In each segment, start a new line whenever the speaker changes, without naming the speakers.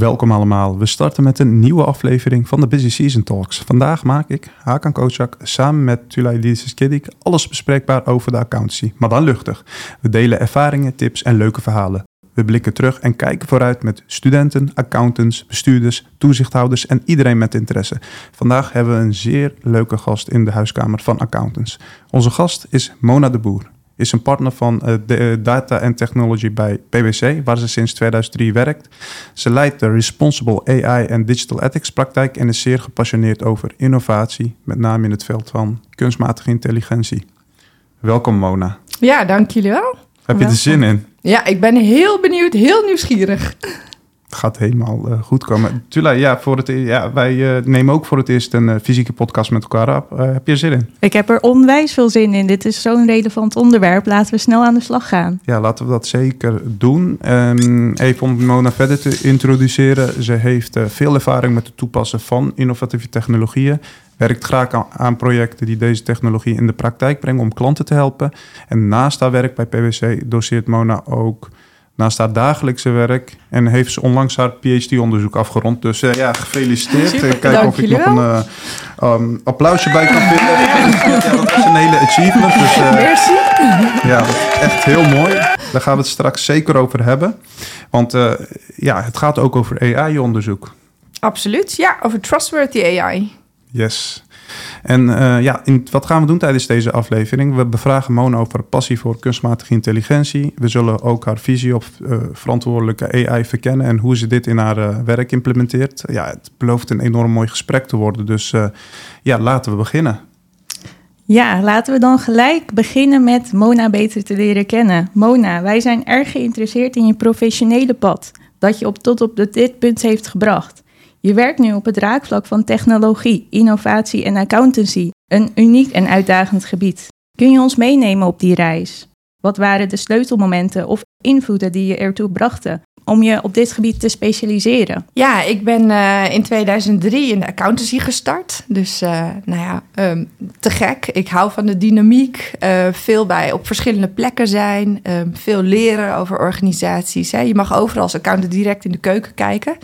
Welkom allemaal. We starten met een nieuwe aflevering van de Busy Season Talks. Vandaag maak ik, Hakan Kocak, samen met Tulay Lises alles bespreekbaar over de accountancy, maar dan luchtig. We delen ervaringen, tips en leuke verhalen. We blikken terug en kijken vooruit met studenten, accountants, bestuurders, toezichthouders en iedereen met interesse. Vandaag hebben we een zeer leuke gast in de huiskamer van accountants. Onze gast is Mona de Boer is een partner van uh, de, uh, Data en Technology bij PwC, waar ze sinds 2003 werkt. Ze leidt de Responsible AI en Digital Ethics praktijk en is zeer gepassioneerd over innovatie, met name in het veld van kunstmatige intelligentie. Welkom Mona.
Ja, dank jullie wel.
Heb je er zin in?
Ja, ik ben heel benieuwd, heel nieuwsgierig.
Gaat helemaal uh, goed komen. Tula, ja, voor het, e- ja, wij uh, nemen ook voor het eerst een uh, fysieke podcast met elkaar op. heb je er zin in?
Ik heb er onwijs veel zin in. Dit is zo'n relevant onderwerp. Laten we snel aan de slag gaan.
Ja, laten we dat zeker doen. Um, even om Mona verder te introduceren. Ze heeft veel ervaring met het toepassen van innovatieve technologieën. Werkt graag aan, aan projecten die deze technologie in de praktijk brengen om klanten te helpen. En naast haar werk bij PwC doseert Mona ook naast haar dagelijkse werk. En heeft ze onlangs haar PhD-onderzoek afgerond. Dus uh, ja, gefeliciteerd.
Super,
Kijk of ik nog een uh, um, applausje bij kan vinden. ja, dat is een hele achievement. Dus, uh,
Merci.
Ja, echt heel mooi. Daar gaan we het straks zeker over hebben. Want ja, het gaat ook over AI-onderzoek.
Absoluut, ja, over trustworthy AI.
Yes. En uh, ja, in, wat gaan we doen tijdens deze aflevering? We bevragen Mona over passie voor kunstmatige intelligentie. We zullen ook haar visie op uh, verantwoordelijke AI verkennen en hoe ze dit in haar uh, werk implementeert. Ja, het belooft een enorm mooi gesprek te worden. Dus ja, laten we beginnen.
Ja, laten we dan gelijk beginnen met Mona beter te leren kennen. Mona, wij zijn erg geïnteresseerd in je professionele pad, dat je op, tot op dit punt heeft gebracht. Je werkt nu op het raakvlak van technologie, innovatie en accountancy, een uniek en uitdagend gebied. Kun je ons meenemen op die reis? Wat waren de sleutelmomenten of invloeden die je ertoe brachten om je op dit gebied te specialiseren?
Ja, ik ben uh, in 2003 in de accountancy gestart. Dus uh, nou ja, um, te gek. Ik hou van de dynamiek. Uh, veel bij op verschillende plekken zijn. Um, veel leren over organisaties. Je mag overal als accountant direct in de keuken kijken.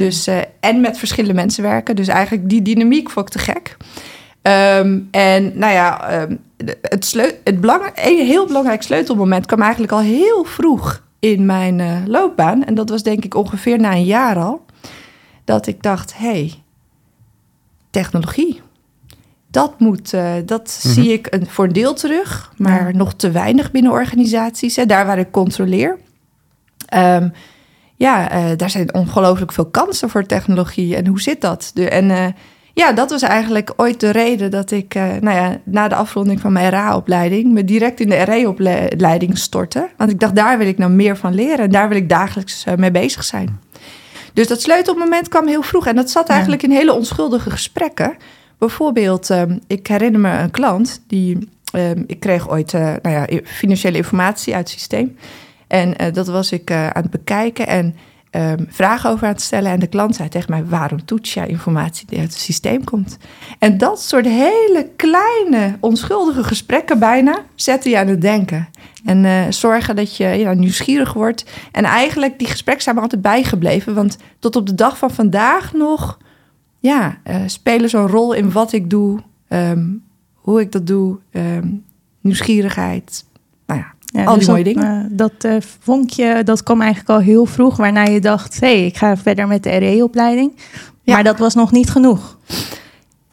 Dus, uh, en met verschillende mensen werken. Dus eigenlijk die dynamiek vond ik te gek. Um, en nou ja, um, het, het belang een heel belangrijk sleutelmoment kwam eigenlijk al heel vroeg in mijn uh, loopbaan. En dat was denk ik ongeveer na een jaar al. Dat ik dacht, hé, hey, technologie. Dat, moet, uh, dat mm -hmm. zie ik een, voor een deel terug, maar ja. nog te weinig binnen organisaties. Hè, daar waar ik controleer. Um, ja, uh, daar zijn ongelooflijk veel kansen voor technologie. En hoe zit dat? De, en uh, ja, dat was eigenlijk ooit de reden dat ik, uh, nou ja, na de afronding van mijn RA-opleiding, me direct in de RE-opleiding stortte. Want ik dacht, daar wil ik nou meer van leren en daar wil ik dagelijks mee bezig zijn. Dus dat sleutelmoment kwam heel vroeg en dat zat eigenlijk ja. in hele onschuldige gesprekken. Bijvoorbeeld, um, ik herinner me een klant die, um, ik kreeg ooit, nou ja, financiële informatie uit het systeem. En uh, dat was ik uh, aan het bekijken en um, vragen over aan het stellen. En de klant zei tegen mij: waarom toets jij informatie die uit het systeem komt? En dat soort hele kleine, onschuldige gesprekken bijna zetten je aan het denken. En uh, zorgen dat je ja, nieuwsgierig wordt. En eigenlijk, die gesprekken zijn me altijd bijgebleven. Want tot op de dag van vandaag nog ja, spelen zo'n rol in wat ik doe, um, hoe ik dat doe, um, nieuwsgierigheid. Nou ja,
ja,
al
dus
die mooie
dat,
dingen.
Uh, dat uh, vonkje, dat kwam eigenlijk al heel vroeg, waarna je dacht, hé, hey, ik ga verder met de RE-opleiding. Ja. Maar dat was nog niet genoeg.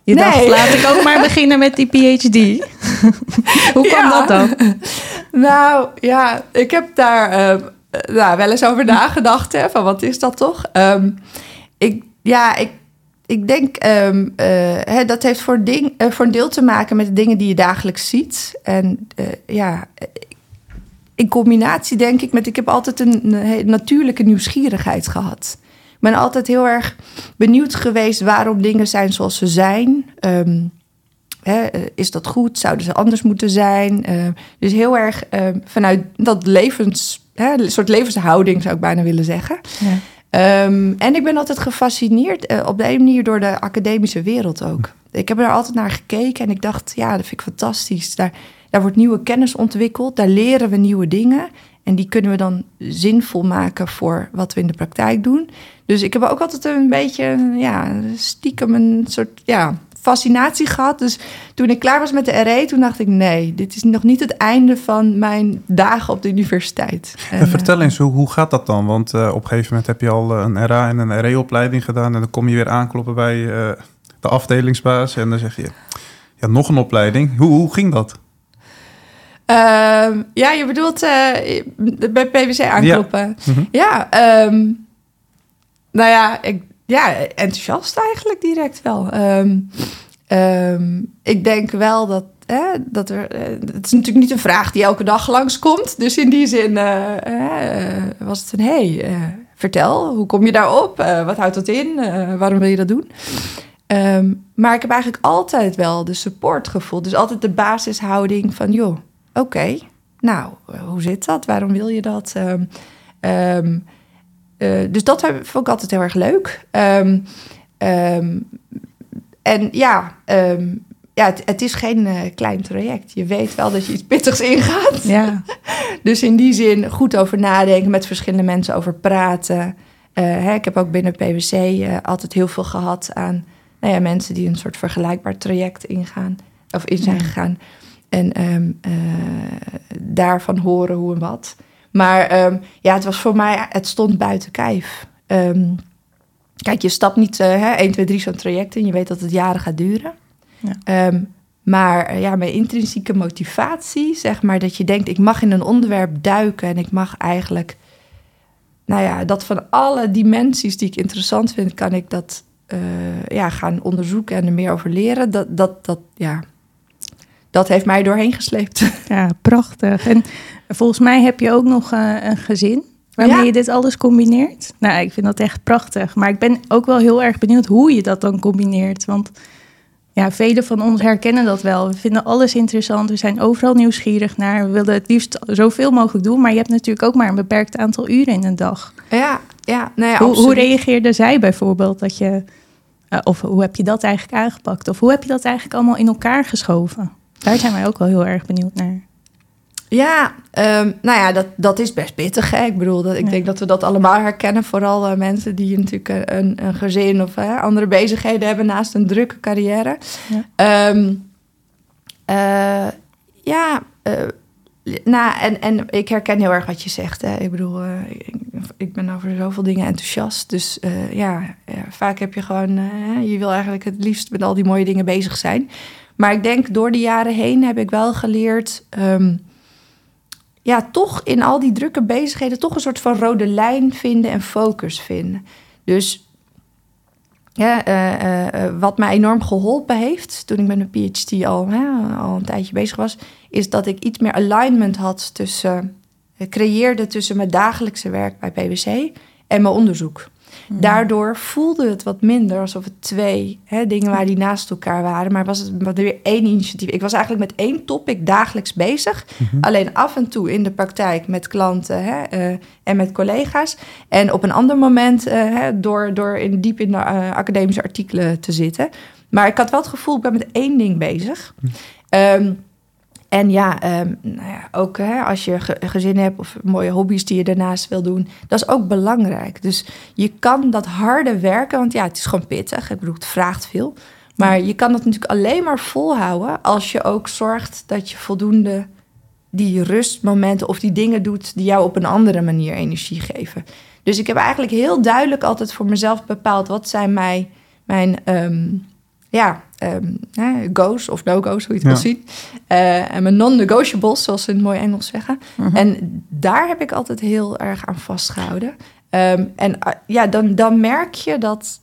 Je
nee.
dacht, laat ik ook maar beginnen met die PhD. Hoe kwam
ja.
dat dan?
Nou, ja, ik heb daar uh, nou, wel eens over nagedacht, hè, van wat is dat toch? Um, ik, ja, ik, ik denk, um, hè, dat heeft voor, ding, voor een deel te maken met de dingen die je dagelijks ziet. En ja, in combinatie denk ik met... ik heb altijd een, een natuurlijke nieuwsgierigheid gehad. Ik ben altijd heel erg benieuwd geweest waarom dingen zijn zoals ze zijn. Um, hè, is dat goed? Zouden ze anders moeten zijn? Uh, dus heel erg uh, vanuit dat levens... Hè, soort levenshouding zou ik bijna willen zeggen. Ja. Um, en ik ben altijd gefascineerd uh, op de een manier door de academische wereld ook. Ik heb er altijd naar gekeken en ik dacht, ja, dat vind ik fantastisch. Daar, daar wordt nieuwe kennis ontwikkeld, daar leren we nieuwe dingen. En die kunnen we dan zinvol maken voor wat we in de praktijk doen. Dus ik heb ook altijd een beetje, ja, stiekem een soort, ja, fascinatie gehad. Dus toen ik klaar was met de RE, toen dacht ik... nee, dit is nog niet het einde van mijn dagen op de universiteit.
En, vertel eens, hoe, hoe gaat dat dan? Want uh, op een gegeven moment heb je al een RA en een RE-opleiding gedaan... en dan kom je weer aankloppen bij uh, de afdelingsbaas... en dan zeg je, ja, nog een opleiding. Hoe, hoe ging dat?
Uh, ja, je bedoelt uh, bij PwC aankloppen. Ja, mm ja um, nou ja, ik, ja, enthousiast eigenlijk direct wel. Um, um, ik denk wel dat, dat er... Uh, het is natuurlijk niet een vraag die elke dag langskomt. Dus in die zin uh, was het een... hey, vertel, hoe kom je daarop? wat houdt dat in? waarom wil je dat doen? Maar ik heb eigenlijk altijd wel de support gevoeld. Dus altijd de basishouding van... joh, oké, nou, hoe zit dat? Waarom wil je dat? Um, uh, dus dat vond ik altijd heel erg leuk. Um, um, en ja, ja het, het, is geen uh, klein traject. Je weet wel dat je iets pittigs ingaat. Ja. dus in die zin goed over nadenken, met verschillende mensen over praten. Uh, hè, ik heb ook binnen PwC altijd heel veel gehad aan nou ja, mensen die een soort vergelijkbaar traject ingaan of in zijn gegaan. En um, daarvan horen hoe en wat. Maar um, ja, het was voor mij, het stond buiten kijf. Um, kijk, je stapt niet uh, hè, 1, 2, 3 zo'n traject in. Je weet dat het jaren gaat duren. Ja. Maar uh, ja, mijn intrinsieke motivatie, zeg maar, dat je denkt, ik mag in een onderwerp duiken en ik mag eigenlijk, nou ja, dat van alle dimensies die ik interessant vind, kan ik dat uh, ja, gaan onderzoeken en er meer over leren. Dat, dat, dat, ja, dat heeft mij doorheen gesleept.
Ja, prachtig. En volgens mij heb je ook nog uh, een gezin waarmee je dit alles combineert. Nou, ik vind dat echt prachtig. Maar ik ben ook wel heel erg benieuwd hoe je dat dan combineert. Want ja, velen van ons herkennen dat wel. We vinden alles interessant. We zijn overal nieuwsgierig naar. We willen het liefst zoveel mogelijk doen. Maar je hebt natuurlijk ook maar een beperkt aantal uren in een dag.
Ja, ja. Nou ja
hoe, hoe reageerde zij bijvoorbeeld dat je... Uh, of hoe heb je dat eigenlijk aangepakt? Of hoe heb je dat eigenlijk allemaal in elkaar geschoven? Daar zijn wij ook wel heel erg benieuwd naar.
Ja, um, nou ja, dat, dat is best pittig. Hè? Ik bedoel, dat, ik denk dat we dat allemaal herkennen. Vooral uh, mensen die natuurlijk een, een gezin of uh, andere bezigheden hebben naast een drukke carrière. Ja, um, uh, ja nou, en, en ik herken heel erg wat je zegt. Hè? Ik bedoel, ik, ik, ben over zoveel dingen enthousiast. Dus ja, ja, vaak heb je gewoon, je wil eigenlijk het liefst met al die mooie dingen bezig zijn. Maar ik denk door de jaren heen heb ik wel geleerd. Um, ja, toch in al die drukke bezigheden toch een soort van rode lijn vinden en focus vinden. Dus ja, uh, uh, wat mij enorm geholpen heeft toen ik met mijn PhD al, al een tijdje bezig was, is dat ik iets meer alignment had tussen, creëerde tussen mijn dagelijkse werk bij PwC en mijn onderzoek. Mhm. Daardoor voelde het wat minder alsof het twee hè, dingen waren die naast elkaar waren. Maar was het weer één initiatief. Ik was eigenlijk met één topic dagelijks bezig. Mhm. Alleen af en toe in de praktijk met klanten hè, uh, en met collega's. En op een ander moment uh, hè, door, door in, diep in de uh, academische artikelen te zitten. Maar ik had wel het gevoel, ik ben met één ding bezig. Um, en ja, um, nou ja ook hè, als je ge gezin hebt of mooie hobby's die je daarnaast wil doen, dat is ook belangrijk. Dus je kan dat harde werken, want ja, het is gewoon pittig. Ik bedoel, het vraagt veel. Maar je kan het natuurlijk alleen maar volhouden als je ook zorgt dat je voldoende die rustmomenten of die dingen doet die jou op een andere manier energie geven. Dus ik heb eigenlijk heel duidelijk altijd voor mezelf bepaald wat zijn mij, mijn um, ja, um, go's of no-go's, hoe je het ja. wil zien. Uh, en mijn non-negotiables, zoals ze in het mooi Engels zeggen. Uh mhm. -huh. En daar heb ik altijd heel erg aan vastgehouden. Um, en uh, ja, dan, dan merk je dat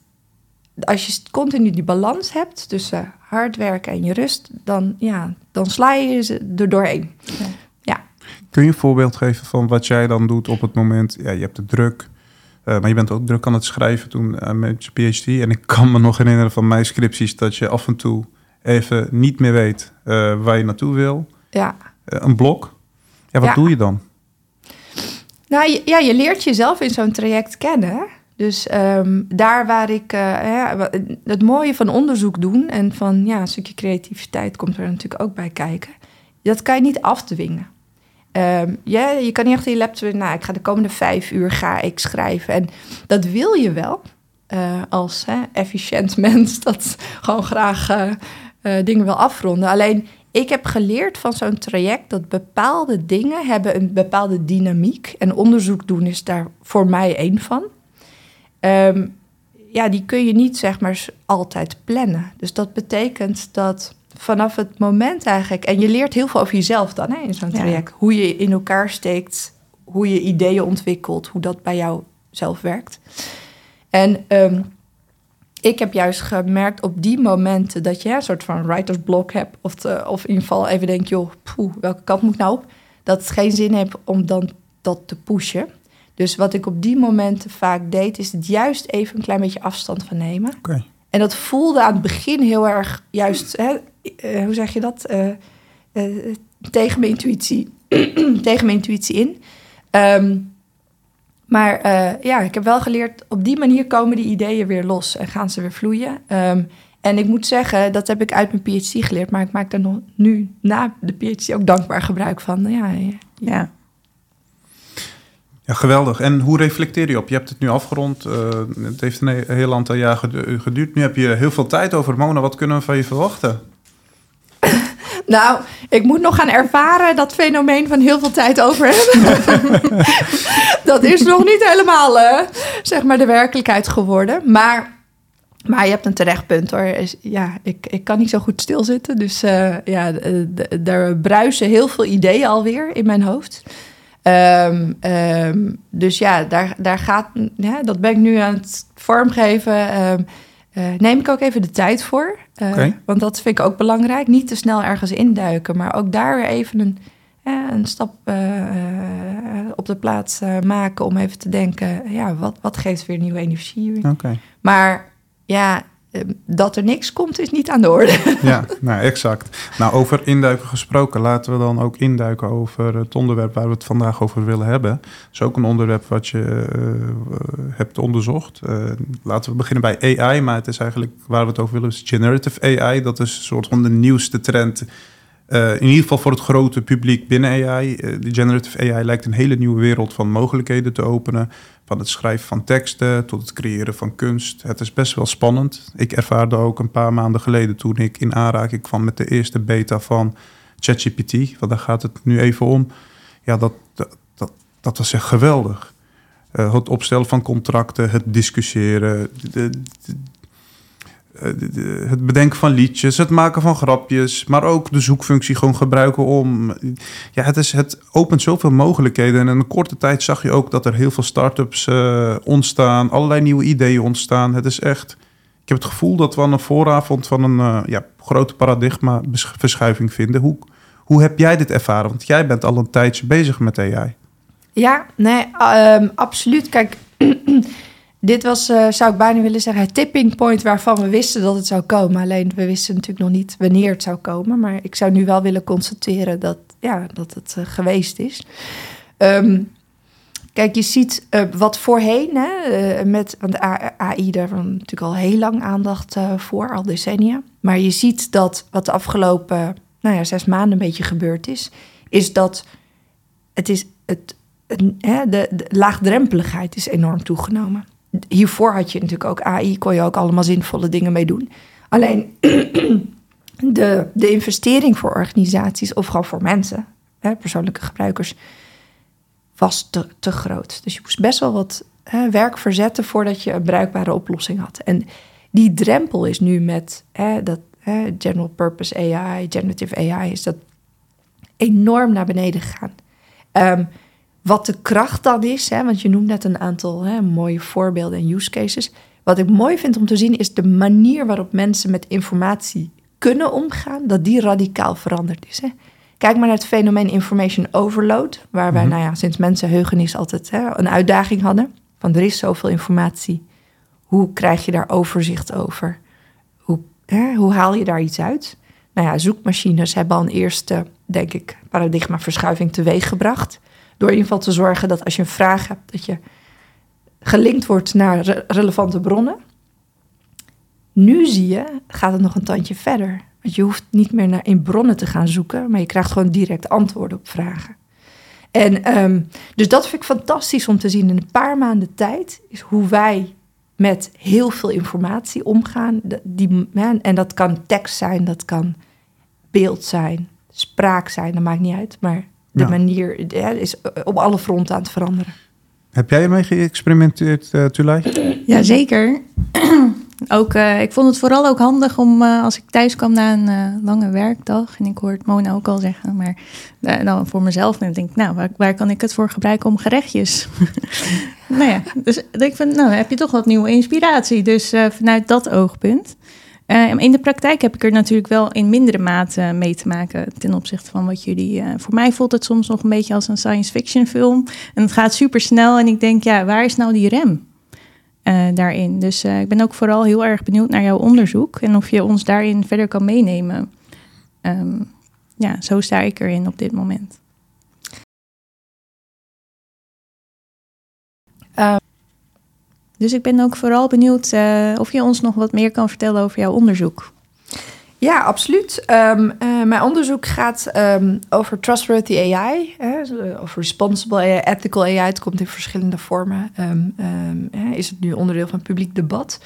als je continu die balans hebt tussen hard werken en je rust, dan, ja, dan sla je ze er doorheen. Ja. ja.
Kun je een voorbeeld geven van wat jij dan doet op het moment, ja, je hebt de druk, uh, maar je bent ook druk aan het schrijven toen uh, met je PhD. En ik kan me nog herinneren van mijn scripties dat je af en toe even niet meer weet uh, waar je naartoe wil.
Ja.
een blok. Ja, wat ja. doe je dan?
Nou ja, je leert jezelf in zo'n traject kennen. Dus um, daar waar ik ja, het mooie van onderzoek doen en van ja, een stukje creativiteit komt er natuurlijk ook bij kijken. Dat kan je niet afdwingen. Ehm, ja, je kan niet achter je laptop... Nou, ik ga de komende vijf uur ga ik schrijven. En dat wil je wel uh, als hè, efficiënt mens... dat gewoon graag uh, uh, dingen wil afronden. Alleen, ik heb geleerd van zo'n traject... dat bepaalde dingen hebben een bepaalde dynamiek. En onderzoek doen is daar voor mij één van. Um, ja, die kun je niet zeg maar altijd plannen. Dus dat betekent dat vanaf het moment eigenlijk... en je leert heel veel over jezelf dan hè, in zo'n traject. Hoe je in elkaar steekt, hoe je ideeën ontwikkelt... hoe dat bij jou zelf werkt. En um, ik heb juist gemerkt op die momenten... dat je een soort van writersblok hebt... of, te, of in ieder geval even denk, joh, poeh, welke kant moet ik nou op? Dat het geen zin heeft om dan dat te pushen... Dus wat ik op die momenten vaak deed, is het juist even een klein beetje afstand van nemen.
Okay.
En dat voelde aan het begin heel erg juist, hè, uh, hoe zeg je dat? Uh, uh, tegen mijn intuïtie, tegen mijn intuïtie in. Um, maar ja, ik heb wel geleerd, op die manier komen die ideeën weer los en gaan ze weer vloeien. Um, en ik moet zeggen, dat heb ik uit mijn PhD geleerd, maar ik maak daar nog nu na de PhD ook dankbaar gebruik van. Ja, ja.
ja.
Ja, geweldig. En hoe reflecteer je op? Je hebt het nu afgerond. Uh, het heeft een heel aantal jaar geduurd. Nu heb je heel veel tijd over. Mona, wat kunnen we van je verwachten?
Nou, ik moet nog gaan ervaren dat fenomeen van heel veel tijd over hebben. dat is nog niet helemaal, uh, zeg maar, de werkelijkheid geworden. Maar, maar je hebt een terecht punt hoor. Ja, ik, ik kan niet zo goed stilzitten. Dus uh, ja, er bruisen heel veel ideeën alweer in mijn hoofd. Um, um, dus ja, daar, daar gaat, ja, dat ben ik nu aan het vormgeven. Um, uh, neem ik ook even de tijd voor. Uh, okay. Want dat vind ik ook belangrijk. Niet te snel ergens induiken, maar ook daar weer even een, een stap uh, op de plaats maken om even te denken: ja, wat, wat geeft weer nieuwe energie?
Okay.
Maar ja, dat er niks komt, is niet aan de orde.
Ja, nou exact. Nou, over induiken gesproken, laten we dan ook induiken over het onderwerp waar we het vandaag over willen hebben. Dat is ook een onderwerp wat je uh, hebt onderzocht. Uh, laten we beginnen bij AI, maar het is eigenlijk waar we het over willen, is generative AI. Dat is een soort van de nieuwste trend. Uh, in ieder geval voor het grote publiek binnen AI. de generative AI lijkt een hele nieuwe wereld van mogelijkheden te openen. Van het schrijven van teksten tot het creëren van kunst. Het is best wel spannend. Ik ervaarde ook een paar maanden geleden toen ik in aanraking kwam met de eerste beta van ChatGPT. Want daar gaat het nu even om. Ja, dat, dat, dat, was echt geweldig. Uh, het opstellen van contracten, het discussiëren, de, eh, het bedenken van liedjes, het maken van grapjes, maar ook de zoekfunctie gewoon gebruiken om. Ja, het, is, het opent zoveel mogelijkheden. En in een korte tijd zag je ook dat er heel veel start-ups uh, ontstaan, allerlei nieuwe ideeën ontstaan. Het is echt. Ik heb het gevoel dat we aan een vooravond van een uh, ja, grote paradigma-verschuiving vinden. Hoe, hoe heb jij dit ervaren? Want jij bent al een tijdje bezig met AI.
Ja, nee, um, absoluut. Kijk. Dit was, uh, zou ik bijna willen zeggen, het tipping point waarvan we wisten dat het zou komen. Alleen we wisten natuurlijk nog niet wanneer het zou komen. Maar ik zou nu wel willen constateren dat, ja, dat het uh, geweest is. Um, kijk, je ziet uh, wat voorheen, hè, met want AI, daar was natuurlijk al heel lang aandacht voor, al decennia. Maar je ziet dat wat de afgelopen nou ja, zes maanden een beetje gebeurd is, is dat het is het, het hè, de, de laagdrempeligheid is enorm toegenomen hiervoor had je natuurlijk ook AI, kon je ook allemaal zinvolle dingen mee doen. Alleen de, de investering voor organisaties of gewoon voor mensen, hè, persoonlijke gebruikers, was te, te groot. Dus je moest best wel wat hè, werk verzetten voordat je een bruikbare oplossing had. En die drempel is nu met hè, dat general purpose AI, generative AI, is dat enorm naar beneden gegaan. Um, wat de kracht dan is, hè, want je noemt net een aantal hè, mooie voorbeelden en use cases. Wat ik mooi vind om te zien is de manier waarop mensen met informatie kunnen omgaan, dat die radicaal veranderd is. Hè. Kijk maar naar het fenomeen information overload, waar wij mm -hmm. nou ja, sinds mensenheugenis altijd hè, een uitdaging hadden. Van er is zoveel informatie, hoe krijg je daar overzicht over? Hoe, hè, hoe haal je daar iets uit? Nou ja, zoekmachines hebben al een eerste, denk ik, paradigmaverschuiving teweeggebracht. Door in ieder geval te zorgen dat als je een vraag hebt, dat je gelinkt wordt naar re relevante bronnen. Nu zie je, gaat het nog een tandje verder. Want je hoeft niet meer naar in bronnen te gaan zoeken, maar je krijgt gewoon direct antwoorden op vragen. En um, dus dat vind ik fantastisch om te zien in een paar maanden tijd, is hoe wij met heel veel informatie omgaan. Die, en dat kan tekst zijn, dat kan beeld zijn, spraak zijn, dat maakt niet uit. Maar de manier ja, is op alle fronten aan het veranderen.
Heb jij ermee geëxperimenteerd, uh, Tulay?
Ja, zeker. ook, uh, ik vond het vooral ook handig om uh, als ik thuis kwam na een uh, lange werkdag, en ik hoor het Mona ook al zeggen, maar dan voor mezelf, dan denk ik, nou, waar, waar, kan ik het voor gebruiken om gerechtjes? nou ja, dus ik vind, nou, heb je toch wat nieuwe inspiratie. Dus vanuit dat oogpunt. In de praktijk heb ik er natuurlijk wel in mindere mate mee te maken ten opzichte van wat jullie. voor mij voelt het soms nog een beetje als een science fiction film. En het gaat super snel en ik denk, ja, waar is nou die rem? uh, daarin. Dus uh, ik ben ook vooral heel erg benieuwd naar jouw onderzoek en of je ons daarin verder kan meenemen. Um, ja, zo sta ik erin op dit moment. Dus ik ben ook vooral benieuwd of je ons nog wat meer kan vertellen over jouw onderzoek.
Ja, absoluut. Um, uh, mijn onderzoek gaat um, over trustworthy AI, hè, of responsible ethical AI. Het komt in verschillende vormen. Hè, is het nu onderdeel van publiek debat?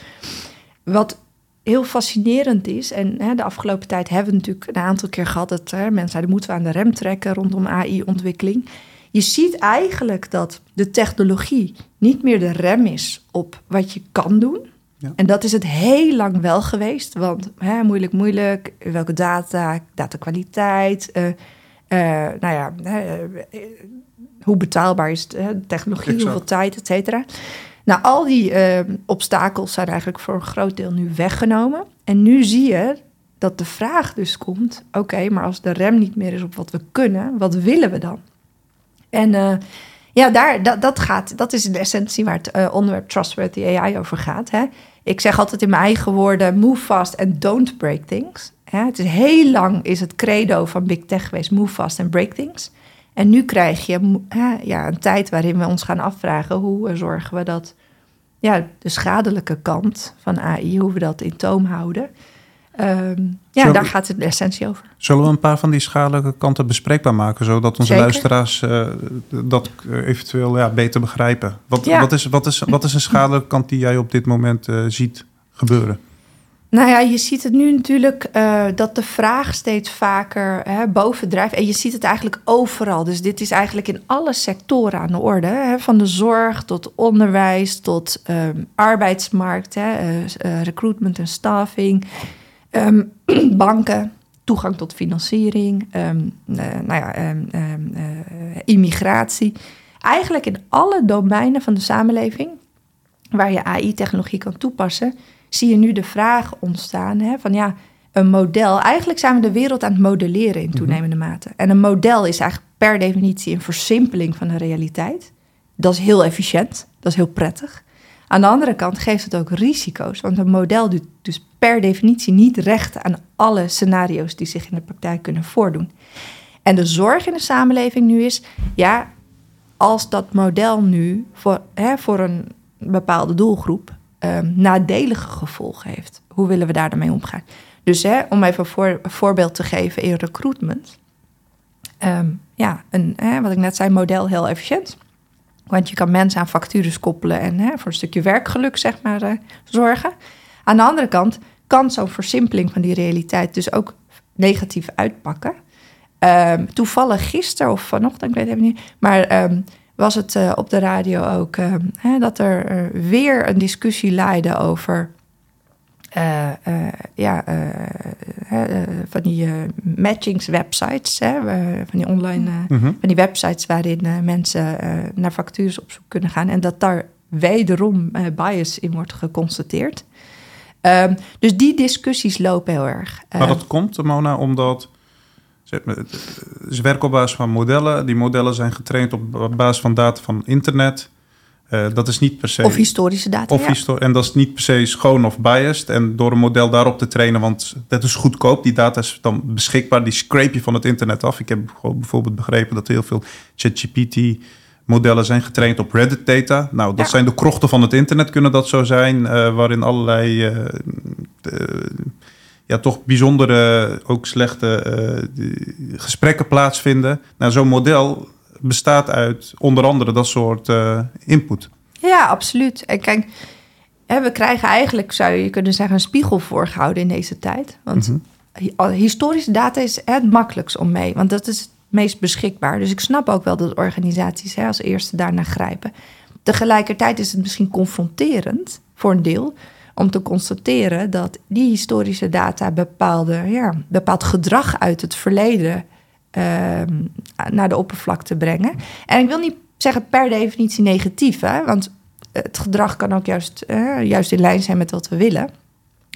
Wat heel fascinerend is, en hè, de afgelopen tijd hebben we natuurlijk een aantal keer gehad dat mensen zeiden: moeten we aan de rem trekken rondom AI-ontwikkeling. Je ziet eigenlijk dat de technologie niet meer de rem is op wat je kan doen ja. En dat is het heel lang wel geweest. Want hè, moeilijk, moeilijk. Welke data, datakwaliteit. Uh, nou ja, uh, hoe betaalbaar is de technologie, hoeveel tijd, et cetera. Nou, al die obstakels zijn eigenlijk voor een groot deel nu weggenomen. En nu zie je dat de vraag dus komt: oké, maar als de rem niet meer is op wat we kunnen, wat willen we dan? En ja, daar, dat, dat, gaat, dat is in de essentie waar het uh, onderwerp Trustworthy AI over gaat. Hè. Ik zeg altijd in mijn eigen woorden: move fast and don't break things. Hè. Het is heel lang is het credo van Big Tech geweest: move fast and break things. En nu krijg je ja, een tijd waarin we ons gaan afvragen: hoe zorgen we dat ja, de schadelijke kant van AI, hoe we dat in toom houden. Um, ja, daar gaat het de essentie over.
Zullen we een paar van die schadelijke kanten bespreekbaar maken, zodat onze luisteraars uh, dat eventueel ja, beter begrijpen? Wat, ja. wat, is, wat, is, wat is een schadelijke kant die jij op dit moment uh, ziet gebeuren?
Nou ja, je ziet het nu natuurlijk uh, dat de vraag steeds vaker hè, bovendrijft. En je ziet het eigenlijk overal. Dus dit is eigenlijk in alle sectoren aan de orde. Hè, van de zorg tot onderwijs tot um, arbeidsmarkt, hè, recruitment en staffing. Um, banken, toegang tot financiering, um, uh, nou ja, um, uh, immigratie. Eigenlijk in alle domeinen van de samenleving waar je AI-technologie kan toepassen, zie je nu de vraag ontstaan hè, van ja, een model. Eigenlijk zijn we de wereld aan het modelleren in mhm. toenemende mate. En een model is eigenlijk per definitie een versimpeling van de realiteit. Dat is heel efficiënt, dat is heel prettig. Aan de andere kant geeft het ook risico's, want een model doet dus per definitie niet recht aan alle scenario's die zich in de praktijk kunnen voordoen. En de zorg in de samenleving nu is, ja, als dat model nu voor, hè, voor een bepaalde doelgroep um, nadelige gevolgen heeft, hoe willen we daar dan omgaan? Dus hè, om even voor, een voorbeeld te geven in recruitment. Um, ja, een, hè, wat ik net zei, model heel efficiënt. Want je kan mensen aan factures koppelen en hè, voor een stukje werkgeluk zeg maar, uh, zorgen. Aan de andere kant kan zo'n versimpeling van die realiteit dus ook negatief uitpakken. Um, toevallig gisteren of vanochtend, ik weet het even niet, maar um, was het uh, op de radio ook um, hè, dat er uh, weer een discussie leidde over uh, ja, van die matchingswebsites, hè, van die online, mm -hmm. van die websites waarin mensen naar factures op zoek kunnen gaan en dat daar wederom bias in wordt geconstateerd. Um, dus die discussies lopen heel erg.
Maar dat komt, Mona, omdat ze werken op basis van modellen. Die modellen zijn getraind op basis van data van internet. Uh, dat is niet per se.
Of historische data.
Of histor en dat is niet per se schoon of biased. En door een model daarop te trainen, want dat is goedkoop. Die data is dan beschikbaar. Die scrape je van het internet af. Ik heb bijvoorbeeld begrepen dat heel veel ChatGPT modellen zijn getraind op Reddit data. Nou, dat zijn de krochten van het internet, kunnen dat zo zijn, uh, waarin allerlei uh, ja, toch bijzondere, ook slechte gesprekken plaatsvinden. Nou, zo'n model bestaat uit onder andere dat soort uh, input.
Ja, absoluut. En kijk, we krijgen eigenlijk, zou je kunnen zeggen, een spiegel voorgehouden in deze tijd. Want mhm. historische data is het makkelijkst om mee, want dat is het meest beschikbaar. Dus ik snap ook wel dat organisaties hè, als eerste daarnaar grijpen. Tegelijkertijd is het misschien confronterend voor een deel om te constateren dat die historische data bepaalde, ja, bepaald gedrag uit het verleden naar de oppervlakte brengen. En ik wil niet zeggen per definitie negatief, hè, want het gedrag kan ook juist, juist in lijn zijn met wat we willen.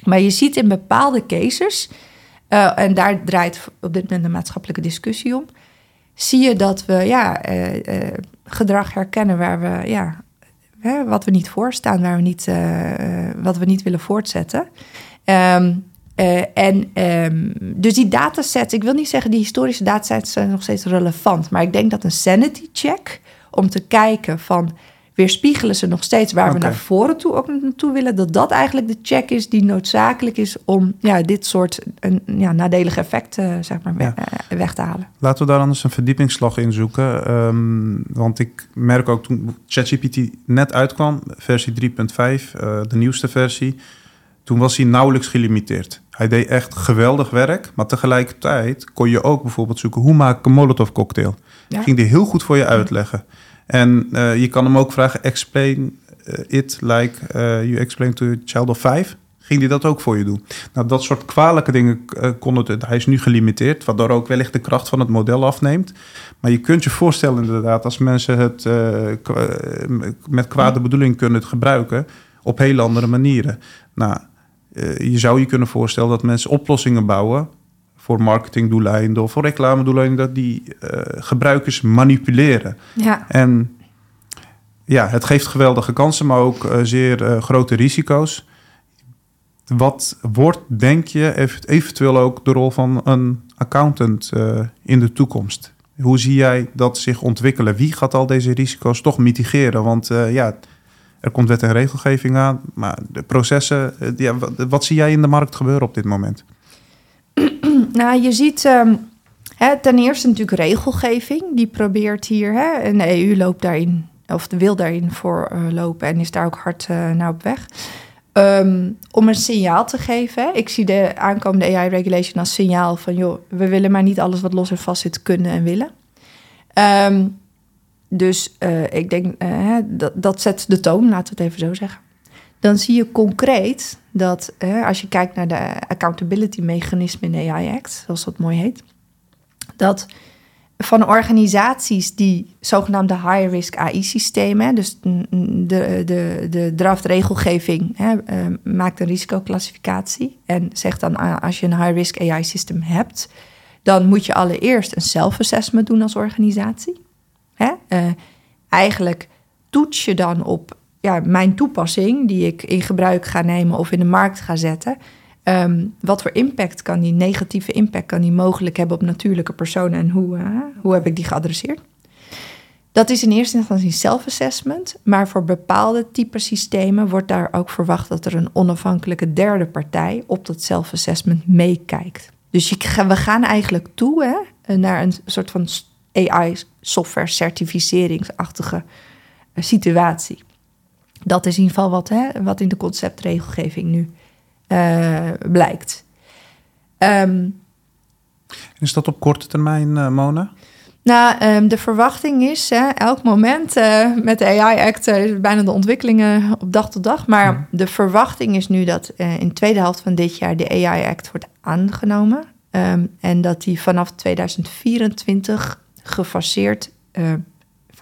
Maar je ziet in bepaalde cases, uh, en daar draait op dit moment de maatschappelijke discussie om, zie je dat we ja, uh, gedrag herkennen waar we, ja, wat we niet voorstaan, waar we niet, wat we niet willen voortzetten. Um, en um, dus die datasets, ik wil niet zeggen die historische datasets zijn nog steeds relevant, maar ik denk dat een sanity check om te kijken van weerspiegelen ze nog steeds waar we naar voren toe ook naartoe willen. Dat dat eigenlijk de check is die noodzakelijk is om ja, dit soort een, ja, nadelige effecten zeg maar, eh, weg te halen.
Laten we daar anders een verdiepingsslag in zoeken. Ehm, want ik merk ook toen ChatGPT net uitkwam, versie 3.5, uh, eh, de nieuwste versie. Toen was hij nauwelijks gelimiteerd. Hij deed echt geweldig werk, maar tegelijkertijd kon je ook bijvoorbeeld zoeken hoe maak ik een Molotov cocktail. Ja. Ging die heel goed voor je uitleggen. En uh, je kan hem ook vragen, explain uh, it like uh, you explain to a child of five. Ging hij dat ook voor je doen? Nou, dat soort kwalijke dingen kon het. Hij is nu gelimiteerd, waardoor ook wellicht de kracht van het model afneemt. Maar je kunt je voorstellen inderdaad, als mensen het met kwade bedoeling kunnen het gebruiken op hele andere manieren. Nou, je zou je kunnen voorstellen dat mensen oplossingen bouwen voor marketingdoeleinden of voor reclamedoeleinden, dat die uh, gebruikers manipuleren.
Ja.
En ja, het geeft geweldige kansen, maar ook uh, zeer grote risico's. Wat wordt, denk je, eventueel ook de rol van een accountant in de toekomst? Hoe zie jij dat zich ontwikkelen? Wie gaat al deze risico's toch mitigeren? Want ja, er komt wet en regelgeving aan, maar de processen, ja, wat, zie jij in de markt gebeuren op dit moment?
nou, je ziet um, hè, ten eerste natuurlijk regelgeving. Die probeert hier, hè, en de EU loopt daarin, of wil daarin voor uh, lopen en is daar ook hard uh, naar op weg. Um, om een signaal te geven. Ik zie de aankomende AI-regulation als signaal van... joh, we willen maar niet alles wat los en vast zit kunnen en willen. Um, dus uh, ik denk, dat, dat zet de toon, laten we het even zo zeggen dan zie je concreet dat als je kijkt naar de accountability mechanismen in de AI Act, zoals dat mooi heet, dat van organisaties die zogenaamde high-risk AI-systemen, dus de, de, de draftregelgeving uh, maakt een risicoclassificatie en zegt dan uh, als je een high-risk AI-systeem hebt, dan moet je allereerst een self-assessment doen als organisatie. Uh, eigenlijk toets je dan op ja, mijn toepassing die ik in gebruik ga nemen of in de markt ga zetten. Ehm, wat voor impact kan die negatieve impact kan die mogelijk hebben op natuurlijke personen en hoe, uh, hoe heb ik die geadresseerd? Dat is in eerste instantie self-assessment, maar voor bepaalde type systemen wordt daar ook verwacht dat er een onafhankelijke derde partij op dat self-assessment meekijkt. Dus we gaan eigenlijk toe naar een soort van AI-software certificeringsachtige eh, situatie. Dat is in ieder geval wat, hè, wat in de conceptregelgeving nu uh, blijkt. Um,
is dat op korte termijn, uh, Mona?
Nou, um, de verwachting is, hè, elk moment uh, met de AI-act uh, bijna de ontwikkelingen op dag tot dag. Maar hmm. de verwachting is nu dat in de tweede helft van dit jaar de AI-act wordt aangenomen. Um, en dat die vanaf 2024 gefaseerd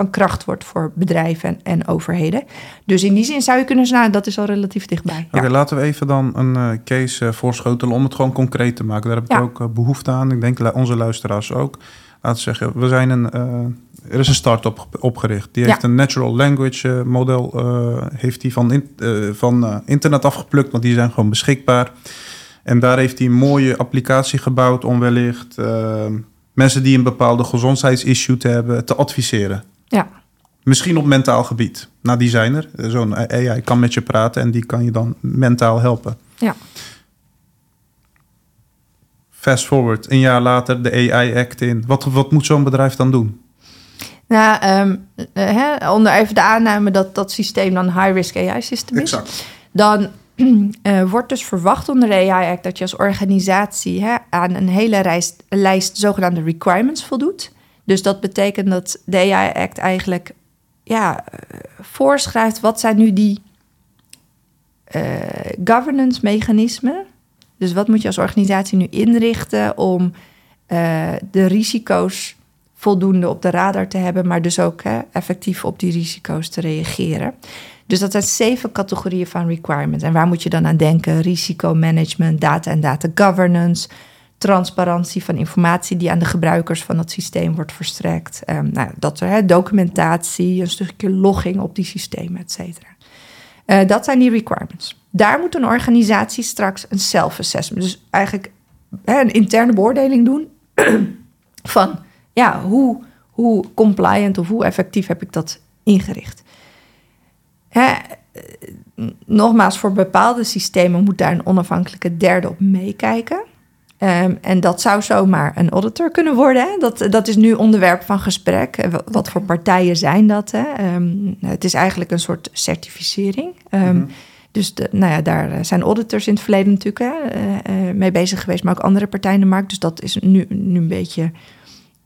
van kracht wordt voor bedrijven en, en, overheden. Dus in die zin zou je kunnen zeggen, nou, dat is al relatief dichtbij.
Oké, laten we even dan een uh, case uh, voorschotelen om het gewoon concreet te maken. Daar heb ik ook uh, behoefte aan. Ik denk onze luisteraars ook. Laten we zeggen, we zijn een, er is een start-up opgericht. Die heeft een natural language model heeft die van, in, van internet afgeplukt, want die zijn gewoon beschikbaar. En daar heeft hij een mooie applicatie gebouwd om wellicht mensen die een bepaalde gezondheidsissue te hebben te adviseren.
Ja.
Misschien op mentaal gebied. Nou, die zijn er. Zo'n AI kan met je praten en die kan je dan mentaal helpen.
Ja.
Fast forward, een jaar later de AI Act in. Wat, wat moet zo'n bedrijf dan doen?
Nou, ehm, eh, hè, onder even de aanname dat dat systeem dan high-risk AI-systeem is.
Exact.
Dan eh, wordt dus verwacht onder de AI Act dat je als organisatie hè, aan een hele lijst, zogenaamde requirements voldoet. Dus dat betekent dat de AI Act eigenlijk ja, eh, voorschrijft wat zijn nu die eh, governance mechanismen. Dus wat moet je als organisatie nu inrichten om de risico's voldoende op de radar te hebben, maar dus ook hè, effectief op die risico's te reageren. Dus dat zijn zeven categorieën van requirements. En waar moet je dan aan denken? Risicomanagement, data en data governance, transparantie van informatie die aan de gebruikers van het systeem wordt verstrekt. Ehm, nou, dat documentatie, een stukje logging op die systemen, et cetera. Eh, dat zijn die requirements. Daar moet een organisatie straks een self-assessment, dus eigenlijk een interne beoordeling doen van ja, hoe, hoe compliant of hoe effectief heb ik dat ingericht. Hè, eh, nogmaals, voor bepaalde systemen moet daar een onafhankelijke derde op meekijken. Um, en dat zou zomaar een auditor kunnen worden. Hè? Dat, dat is nu onderwerp van gesprek. Eh, Wat voor partijen zijn dat? Hè? Um, het is eigenlijk een soort certificering. Um, mm -hmm. Dus de, nou ja, daar zijn auditors in het verleden natuurlijk hè, uh, mee bezig geweest, maar ook andere partijen in de markt. Dus dat is nu, nu een beetje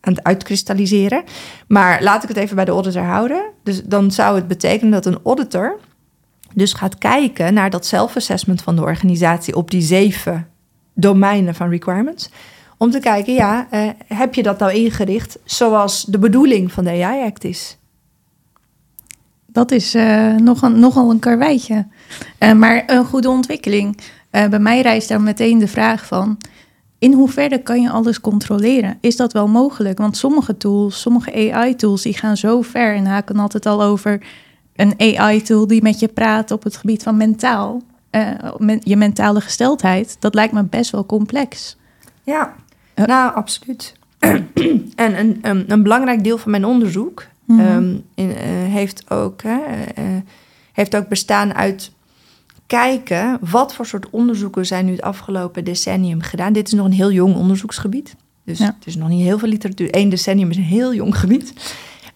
aan uitkristalliseren. Maar laat ik het even bij de auditor houden. Dus dan zou het betekenen dat een auditor dus gaat kijken naar dat self-assessment van de organisatie op die zeven domeinen van requirements. Om te kijken, ja, uh, heb je dat nou ingericht zoals de bedoeling van de AI-act is?
Dat is uh, nogal, nogal een karweitje. Uh, maar een goede ontwikkeling. bij mij rijst daar meteen de vraag van... in hoeverre kan je alles controleren? Is dat wel mogelijk? Want sommige tools, sommige AI-tools... die gaan zo ver en haken altijd al over... een AI-tool die met je praat op het gebied van mentaal... Uh, je mentale gesteldheid, dat lijkt me best wel complex.
Ja, uh. nou, absoluut. en een, een, een, belangrijk deel van mijn onderzoek mm -hmm. um, in, uh, heeft, ook, heeft ook bestaan uit kijken wat voor soort onderzoeken zijn nu het afgelopen decennium gedaan. Dit is nog een heel jong onderzoeksgebied. Dus ja. het is nog niet heel veel literatuur. Eén decennium is een heel jong gebied.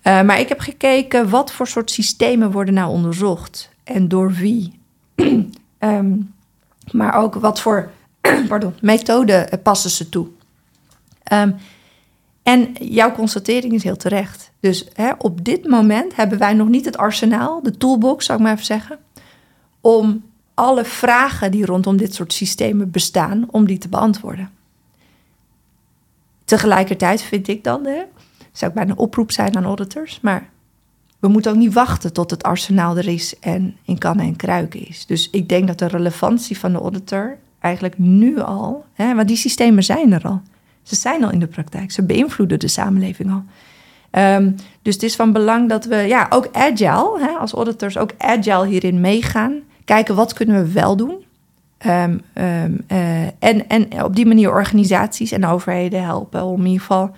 maar ik heb gekeken wat voor soort systemen worden nou onderzocht en door wie. Um, maar ook wat voor pardon, methode passen ze toe. Um, en jouw constatering is heel terecht. Dus hè, op dit moment hebben wij nog niet het arsenaal, de toolbox, zou ik maar even zeggen, om alle vragen die rondom dit soort systemen bestaan, om die te beantwoorden. Tegelijkertijd vind ik dan, hè, zou ik bijna een oproep zijn aan auditors, maar we moeten ook niet wachten tot het arsenaal er is en in kannen en kruiken is. Dus ik denk dat de relevantie van de auditor eigenlijk nu al, hè, want die systemen zijn er al. Ze zijn al in de praktijk, ze beïnvloeden de samenleving al. Um, dus het is van belang dat we ja, ook agile, hè, als auditors ook agile hierin meegaan. Kijken wat kunnen we wel doen. Um, um, uh, en, en op die manier organisaties en overheden helpen om in ieder geval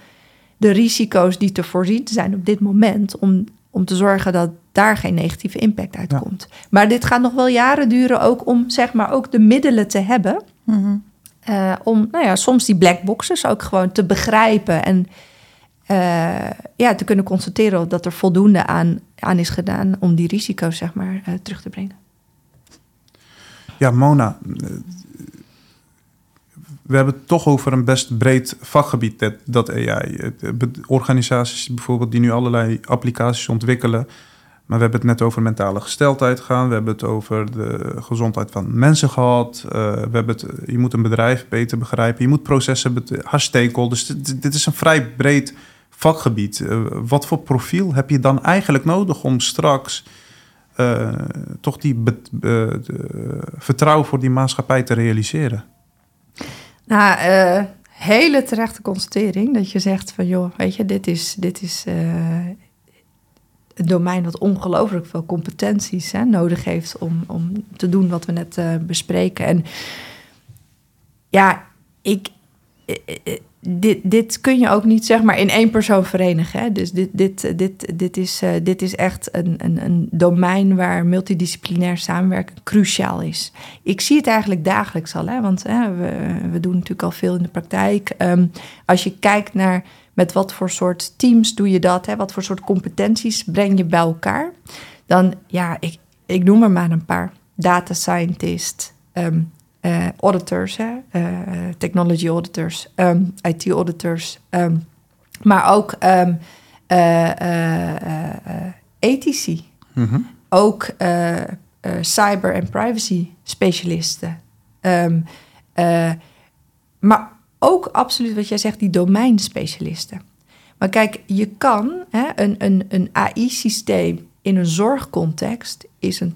de risico's die te voorzien zijn op dit moment, om om te zorgen dat daar geen negatieve impact uitkomt. Ja. Maar dit gaat nog wel jaren duren ook om zeg maar ook de middelen te hebben. Mm -hmm. uh, om nou ja, soms die black boxes ook gewoon te begrijpen en uh, ja, te kunnen constateren dat er voldoende aan, aan is gedaan om die risico's zeg maar uh, terug te brengen.
Ja, Mona, we hebben het toch over een best breed vakgebied, dat, AI. Organisaties bijvoorbeeld die nu allerlei applicaties ontwikkelen. Maar we hebben het net over mentale gesteldheid gaan. We hebben het over de gezondheid van mensen gehad. Uh, we hebben het, je moet een bedrijf beter begrijpen. Je moet processen, haar stakeholders. Dit, dit is een vrij breed vakgebied. Uh, wat voor profiel heb je dan eigenlijk nodig om straks uh, toch die vertrouwen voor die maatschappij te realiseren?
Nou, hele terechte constatering dat je zegt van joh, weet je, dit is, dit is een domein dat ongelooflijk veel competenties hè, nodig heeft om, om te doen wat we net bespreken. En ja, ik, dit, dit kun je ook niet zeg maar in één persoon verenigen. Hè? Dus dit, dit, dit, dit, is, uh, dit is echt een, een, een domein waar multidisciplinair samenwerken cruciaal is. Ik zie het eigenlijk dagelijks al, hè? want hè, we, we doen natuurlijk al veel in de praktijk. Um, als je kijkt naar met wat voor soort teams doe je dat? Hè? Wat voor soort competenties breng je bij elkaar? Dan, ja, ik, ik noem er maar een paar. Data scientist, ehm, eh, auditors, hè? Eh, technology auditors, ehm, IT auditors, ehm, maar ook um, ethici.
Mhm.
Ook cyber- en privacy specialisten. maar ook absoluut wat jij zegt, die domeinspecialisten. Maar kijk, je kan hè, een, een, een AI-systeem in een zorgcontext is een,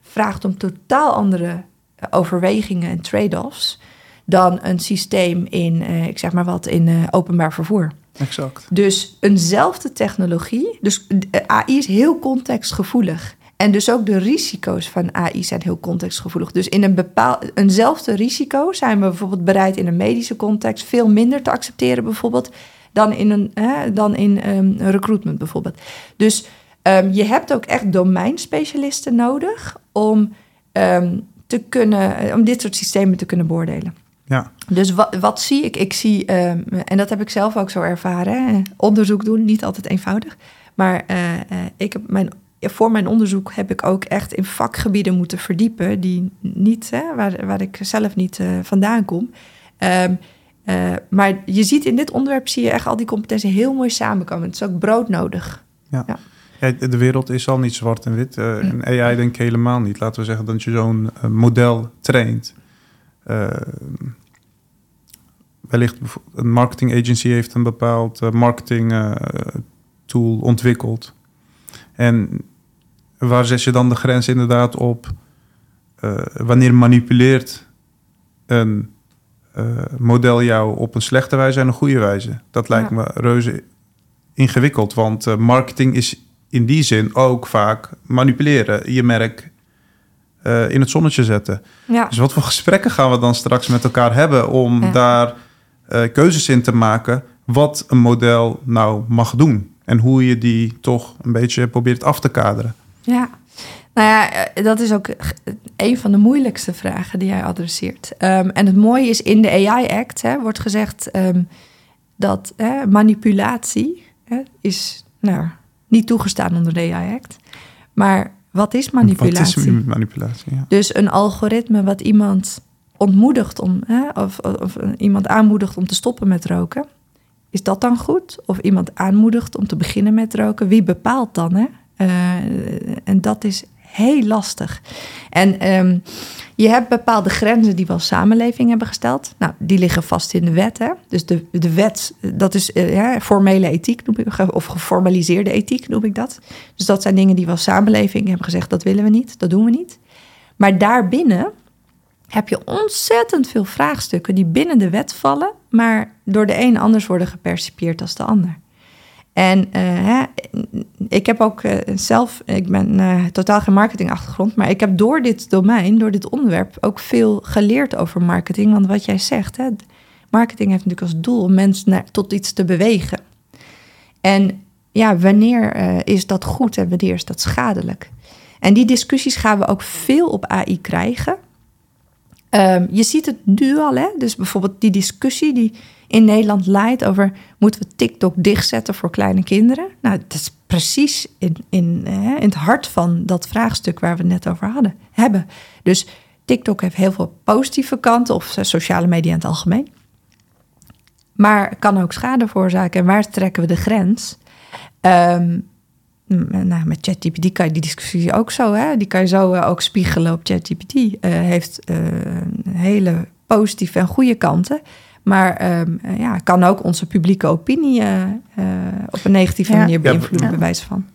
vraagt om totaal andere overwegingen en trade-offs dan een systeem in, eh, ik zeg maar wat, in uh, openbaar vervoer.
Exact.
Dus eenzelfde technologie, dus AI is heel contextgevoelig. En dus ook de risico's van AI zijn heel contextgevoelig. Dus in een bepaald, eenzelfde risico zijn we bijvoorbeeld bereid in een medische context veel minder te accepteren, bijvoorbeeld, dan in een hè, dan in um, recruitment bijvoorbeeld. Dus um, je hebt ook echt domeinspecialisten nodig om um, te kunnen, om dit soort systemen te kunnen beoordelen.
Ja.
Dus wat, wat zie ik? Ik zie, en dat heb ik zelf ook zo ervaren, hè, onderzoek doen, niet altijd eenvoudig. Maar uh, uh, ik heb mijn voor mijn onderzoek heb ik ook echt in vakgebieden moeten verdiepen die niet, hè, waar, waar ik zelf niet uh, vandaan kom. Um, uh, maar je ziet in dit onderwerp zie je echt al die competenties heel mooi samenkomen. Het is ook broodnodig.
Ja. ja. Ja de wereld is al niet zwart en wit. Uh, en AI denk ik helemaal niet. Laten we zeggen dat je zo'n model traint. wellicht een marketing agency heeft een bepaald marketing tool ontwikkeld. En waar zet je dan de grens inderdaad op? Wanneer manipuleert een model jou op een slechte wijze en een goede wijze? Dat lijkt ja. me reuze ingewikkeld, want marketing is in die zin ook vaak manipuleren. Je merk in het zonnetje zetten.
Ja.
Dus wat voor gesprekken gaan we dan straks met elkaar hebben om ja. daar keuzes in te maken wat een model nou mag doen? En hoe je die toch een beetje probeert af te kaderen.
Ja, nou ja, dat is ook een van de moeilijkste vragen die jij adresseert. Um, en het mooie is, in de AI Act hè, wordt gezegd um, dat hè, manipulatie hè, is nou, niet toegestaan onder de AI Act. Maar wat is manipulatie?
Wat is manipulatie? Ja.
Dus een algoritme wat iemand ontmoedigt om, hè, of, of iemand aanmoedigt om te stoppen met roken. Is dat dan goed? Of iemand aanmoedigt om te beginnen met roken? Wie bepaalt dan? Hè? Uh, en dat is heel lastig. En um, je hebt bepaalde grenzen die we als samenleving hebben gesteld. Nou, die liggen vast in de wet. Hè? Dus de, de wet, dat is uh, ja, formele ethiek, noem ik, of geformaliseerde ethiek noem ik dat. Dus dat zijn dingen die we als samenleving hebben gezegd, dat willen we niet, dat doen we niet. Maar daarbinnen heb je ontzettend veel vraagstukken die binnen de wet vallen, maar door de een anders worden gepercipieerd als de ander. En uh, hè, ik heb ook uh, zelf, ik ben uh, totaal geen marketingachtergrond, maar ik heb door dit domein, door dit onderwerp, ook veel geleerd over marketing. Want wat jij zegt, hè, marketing heeft natuurlijk als doel om mensen naar, tot iets te bewegen. En ja, wanneer is dat goed en wanneer is dat schadelijk? En die discussies gaan we ook veel op AI krijgen. Um, je ziet het nu al, hè? dus bijvoorbeeld die discussie die in Nederland leidt over moeten we TikTok dichtzetten voor kleine kinderen. Nou, dat is precies in, in, in het hart van dat vraagstuk waar we het net over hadden, hebben. Dus TikTok heeft heel veel positieve kanten, of sociale media in het algemeen. Maar kan ook schade veroorzaken. En waar trekken we de grens? Um, nou, met ChatGPT kan je die discussie ook zo, hè? die kan je zo uh, ook spiegelen op ChatGPT. Uh, heeft uh, hele positieve en goede kanten. Maar um, ja, kan ook onze publieke opinie op een negatieve ja. manier beïnvloeden, ja. bij wijze van.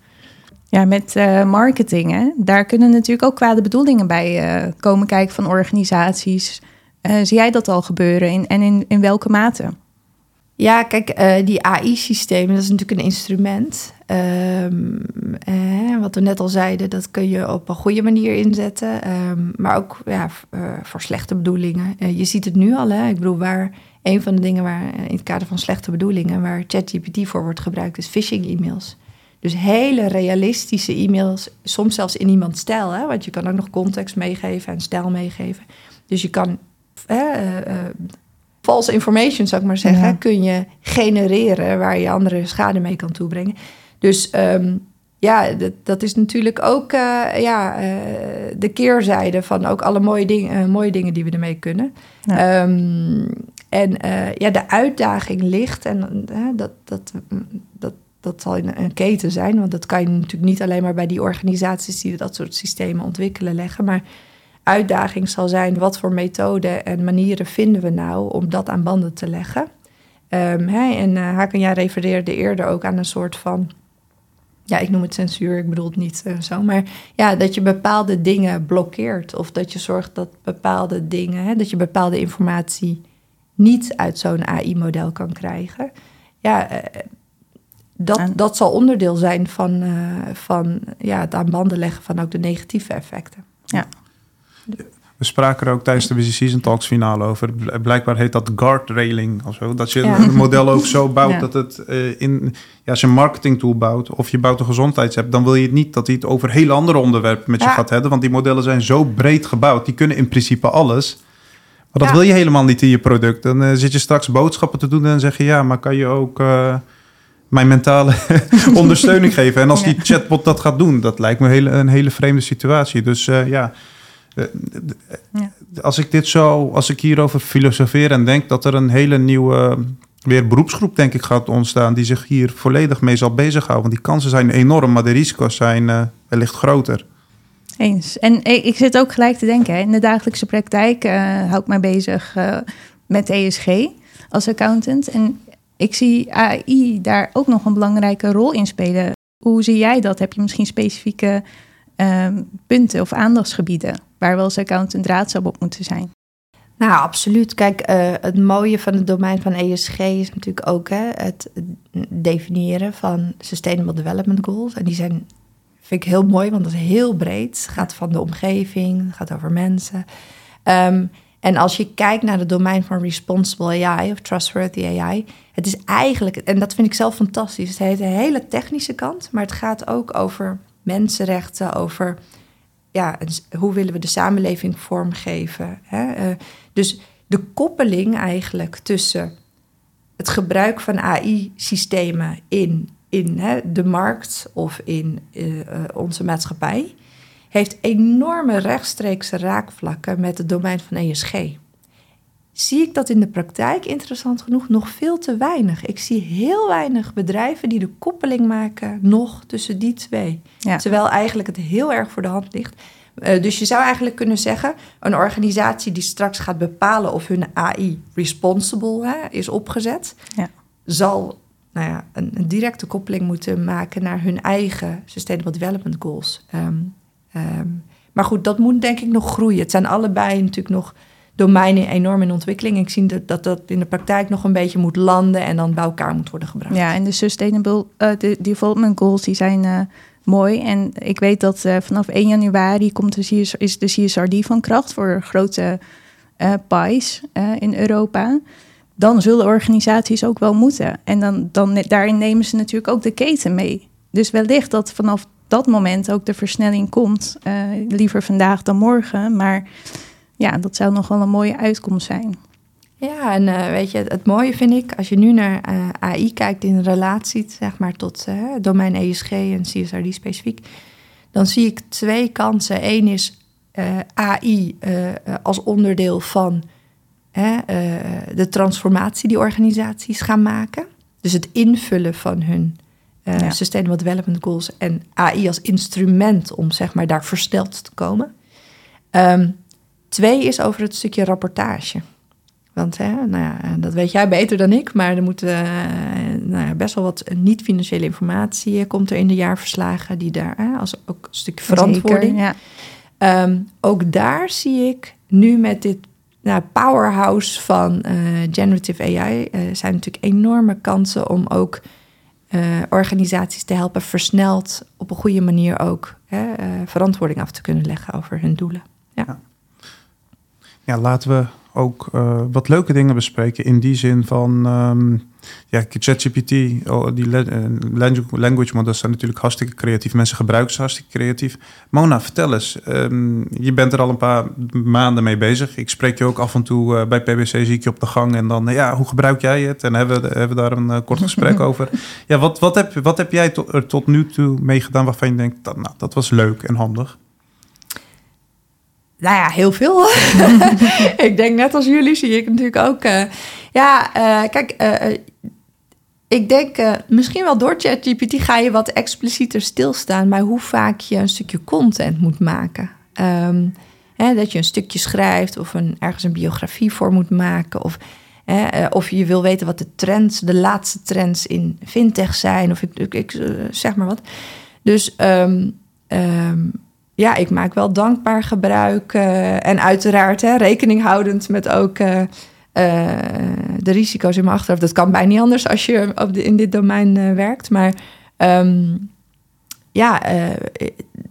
Ja, met marketing, hè? daar kunnen natuurlijk ook kwade bedoelingen bij komen kijken van organisaties. zie jij dat al gebeuren in, en in, in welke mate?
Ja, kijk, uh, die AI-systemen, dat is natuurlijk een instrument. Um, eh, wat we net al zeiden, dat kun je op een goede manier inzetten. Um, maar ook ja, uh, voor slechte bedoelingen. Je ziet het nu al, hè. Ik bedoel, waar een van de dingen waar in het kader van slechte bedoelingen... waar ChatGPT voor wordt gebruikt, is phishing-e-mails. Dus hele realistische e-mails, soms zelfs in iemands stijl. Hè? Want je kan ook nog context meegeven en stijl meegeven. Dus je kan false information, zou ik maar zeggen,
Ja.
kun je genereren waar je andere schade mee kan toebrengen. Dus ehm, ja, dat, dat is natuurlijk ook eh, ja, eh, de keerzijde van ook alle mooie, dingen, eh, mooie dingen die we ermee kunnen.
Ja.
Ehm, en ja, de uitdaging ligt, en dat, dat, dat, dat zal in een keten zijn, want dat kan je natuurlijk niet alleen maar bij die organisaties die dat soort systemen ontwikkelen leggen, maar uitdaging zal zijn wat voor methoden en manieren vinden we nou om dat aan banden te leggen. Ehm, hè, en uh, Haken, jij refereerde eerder ook aan een soort van, ja, ik noem het censuur, ik bedoel het niet uh, zo, maar ja, dat je bepaalde dingen blokkeert of dat je zorgt dat bepaalde dingen, hè, dat je bepaalde informatie niet uit zo'n AI-model kan krijgen. Ja, uh, dat, en... dat zal onderdeel zijn van, van ja, het aan banden leggen van ook de negatieve effecten.
Ja.
We spraken er ook tijdens de Busy Season Talks finale over. Blijkbaar heet dat guardrailing of zo. Dat je ja. een model ook zo bouwt ja. dat het uh, in... Ja, als je een marketing tool bouwt of je bouwt een gezondheidsapp... dan wil je het niet dat hij het over hele andere onderwerpen met je gaat hebben. Want die modellen zijn zo breed gebouwd. Die kunnen in principe alles. Maar dat wil je helemaal niet in je product. Dan uh, zit je straks boodschappen te doen en zeg je... ja, maar kan je ook... Uh, mijn mentale ondersteuning geven. En als die chatbot dat gaat doen, dat lijkt me een hele, een hele vreemde situatie. Dus ja, ja, als ik dit zo, als ik hierover filosofeer en denk dat er een hele nieuwe weer beroepsgroep, denk ik, gaat ontstaan, die zich hier volledig mee zal bezighouden. Want die kansen zijn enorm, maar de risico's zijn uh, wellicht groter.
Eens. En ik zit ook gelijk te denken, hè, in de dagelijkse praktijk hou ik mij bezig met ESG als accountant. En ik zie AI daar ook nog een belangrijke rol in spelen. Hoe zie jij dat? Heb je misschien specifieke um, punten of aandachtsgebieden waar we als accountant draadzaam op moeten zijn?
Nou, absoluut. Kijk, uh, het mooie van het domein van ESG is natuurlijk ook hè, het definiëren van Sustainable Development Goals. En die zijn, vind ik heel mooi, want dat is heel breed. Het gaat van de omgeving, gaat over mensen. Um, en als je kijkt naar het domein van responsible AI of trustworthy AI, het is eigenlijk, en dat vind ik zelf fantastisch, het heeft een hele technische kant, maar het gaat ook over mensenrechten, over ja, hoe willen we de samenleving vormgeven. Hè? Uh, dus de koppeling eigenlijk tussen het gebruik van AI-systemen in, in hè, de markt of in uh, uh, onze maatschappij heeft enorme rechtstreekse raakvlakken met het domein van ESG. Zie ik dat in de praktijk, interessant genoeg, nog veel te weinig. Ik zie heel weinig bedrijven die de koppeling maken nog tussen die twee. Ja. Terwijl eigenlijk het heel erg voor de hand ligt. Uh, dus je zou eigenlijk kunnen zeggen, een organisatie die straks gaat bepalen of hun AI responsible hè, is opgezet, ja. zal nou ja, een, een, directe koppeling moeten maken naar hun eigen Sustainable Development Goals. Um, Um, maar goed, dat moet denk ik nog groeien. Het zijn allebei natuurlijk nog domeinen enorm in ontwikkeling. Ik zie dat, dat dat in de praktijk nog een beetje moet landen en dan bij elkaar moet worden gebracht.
Ja, en de Sustainable uh, de Development Goals die zijn uh, mooi. En ik weet dat uh, vanaf 1 januari komt de CSR, is de CSRD van kracht voor grote pies in Europa. Dan zullen organisaties ook wel moeten. En dan, dan, daarin nemen ze natuurlijk ook de keten mee. Dus wellicht dat vanaf dat moment ook de versnelling komt. Liever vandaag dan morgen. Maar ja, dat zou nog wel een mooie uitkomst zijn.
Ja, en uh, weet je, het, het, mooie vind ik, als je nu naar uh, AI kijkt in relatie zeg maar, tot het domein ESG en CSRD specifiek, dan zie ik twee kansen. Eén is AI als onderdeel van de transformatie die organisaties gaan maken. Dus het invullen van hun ja. Sustainable Development Goals en AI als instrument om zeg maar daar versneld te komen. Um, twee is over het stukje rapportage. Want hè, nou ja, dat weet jij beter dan ik, maar er moet uh, nou ja, best wel wat niet-financiële informatie komt er in de jaarverslagen, die daar hè, als ook een stukje verantwoording.
Zeker, ja.
um, ook daar zie ik nu met dit nou, powerhouse van uh, generative AI uh, zijn natuurlijk enorme kansen om ook uh, organisaties te helpen versneld op een goede manier ook hè, uh, verantwoording af te kunnen leggen over hun doelen. Ja.
Ja. laten we ook eh, wat leuke dingen bespreken. In die zin van, ehm, ja, ChatGPT, oh, die eh, language, models zijn natuurlijk hartstikke creatief. Mensen gebruiken ze hartstikke creatief. Mona, vertel eens. ehm, je bent er al een paar maanden mee bezig. Ik spreek je ook af en toe eh, bij PwC, zie ik je op de gang. En dan, ja, hoe gebruik jij het? En hebben we, hebben we daar een kort gesprek over. Ja, wat, wat, heb, wat heb jij to- er tot nu toe mee gedaan waarvan je denkt, dat, nou, dat was leuk en handig?
Nou ja, heel veel. ik denk net als jullie zie ik natuurlijk ook. eh, ja, eh, kijk, eh, ik denk misschien wel door ChatGPT ga je wat explicieter stilstaan bij hoe vaak je een stukje content moet maken. Ehm, hè, dat je een stukje schrijft of een, ergens een biografie voor moet maken. Of, hè, of je wil weten wat de trends, de laatste trends in fintech zijn. Of ik, ik, zeg maar wat. Dus ehm, ja, ik maak wel dankbaar gebruik. eh, en uiteraard hè, rekening houdend met ook eh, eh, de risico's in mijn achterhoofd. Dat kan bijna niet anders als je op in dit domein werkt. Maar ehm, ja,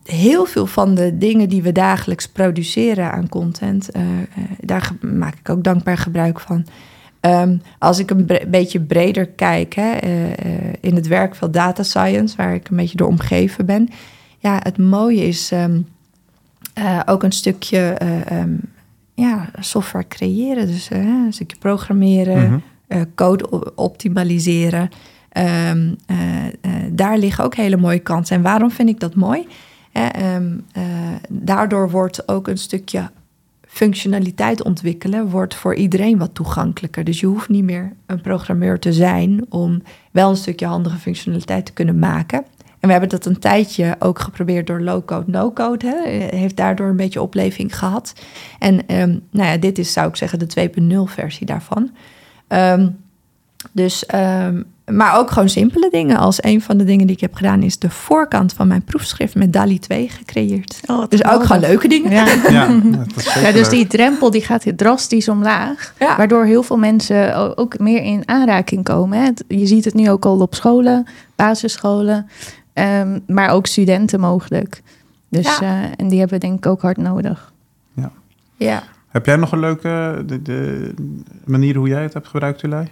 heel veel van de dingen die we dagelijks produceren aan content, daar maak ik ook dankbaar gebruik van. Ehm, als ik een beetje breder kijk hè, in het werkveld data science, waar ik een beetje door omgeven ben. Ja, het mooie is ehm, eh, ook een stukje eh, ehm, ja, software creëren. Dus eh, een stukje programmeren,
Mhm.
code optimaliseren. Ehm, eh, eh, daar liggen ook hele mooie kansen. En waarom vind ik dat mooi? Daardoor wordt ook een stukje functionaliteit ontwikkelen, wordt voor iedereen wat toegankelijker. Dus je hoeft niet meer een programmeur te zijn om wel een stukje handige functionaliteit te kunnen maken. En we hebben dat een tijdje ook geprobeerd door low-code, no-code. Hè. Heeft daardoor een beetje opleving gehad. En ehm, nou ja, dit is, zou ik zeggen, de 2.0 versie daarvan. Ehm, dus, ehm, maar ook gewoon simpele dingen. Als een van de dingen die ik heb gedaan, is de voorkant van mijn proefschrift met DALI 2 gecreëerd.
Oh,
Dus ook gewoon leuke dingen.
Ja.
Ja, dat is zeker
Ja, dus die drempel die gaat drastisch omlaag.
Ja.
Waardoor heel veel mensen ook meer in aanraking komen. Hè. Je ziet het nu ook al op scholen, basisscholen. Ehm, maar ook studenten mogelijk. Dus,
Ja.
eh, en die hebben we denk ik ook hard nodig.
Ja.
Heb jij nog een leuke de, de manier hoe jij het hebt gebruikt, Tulay?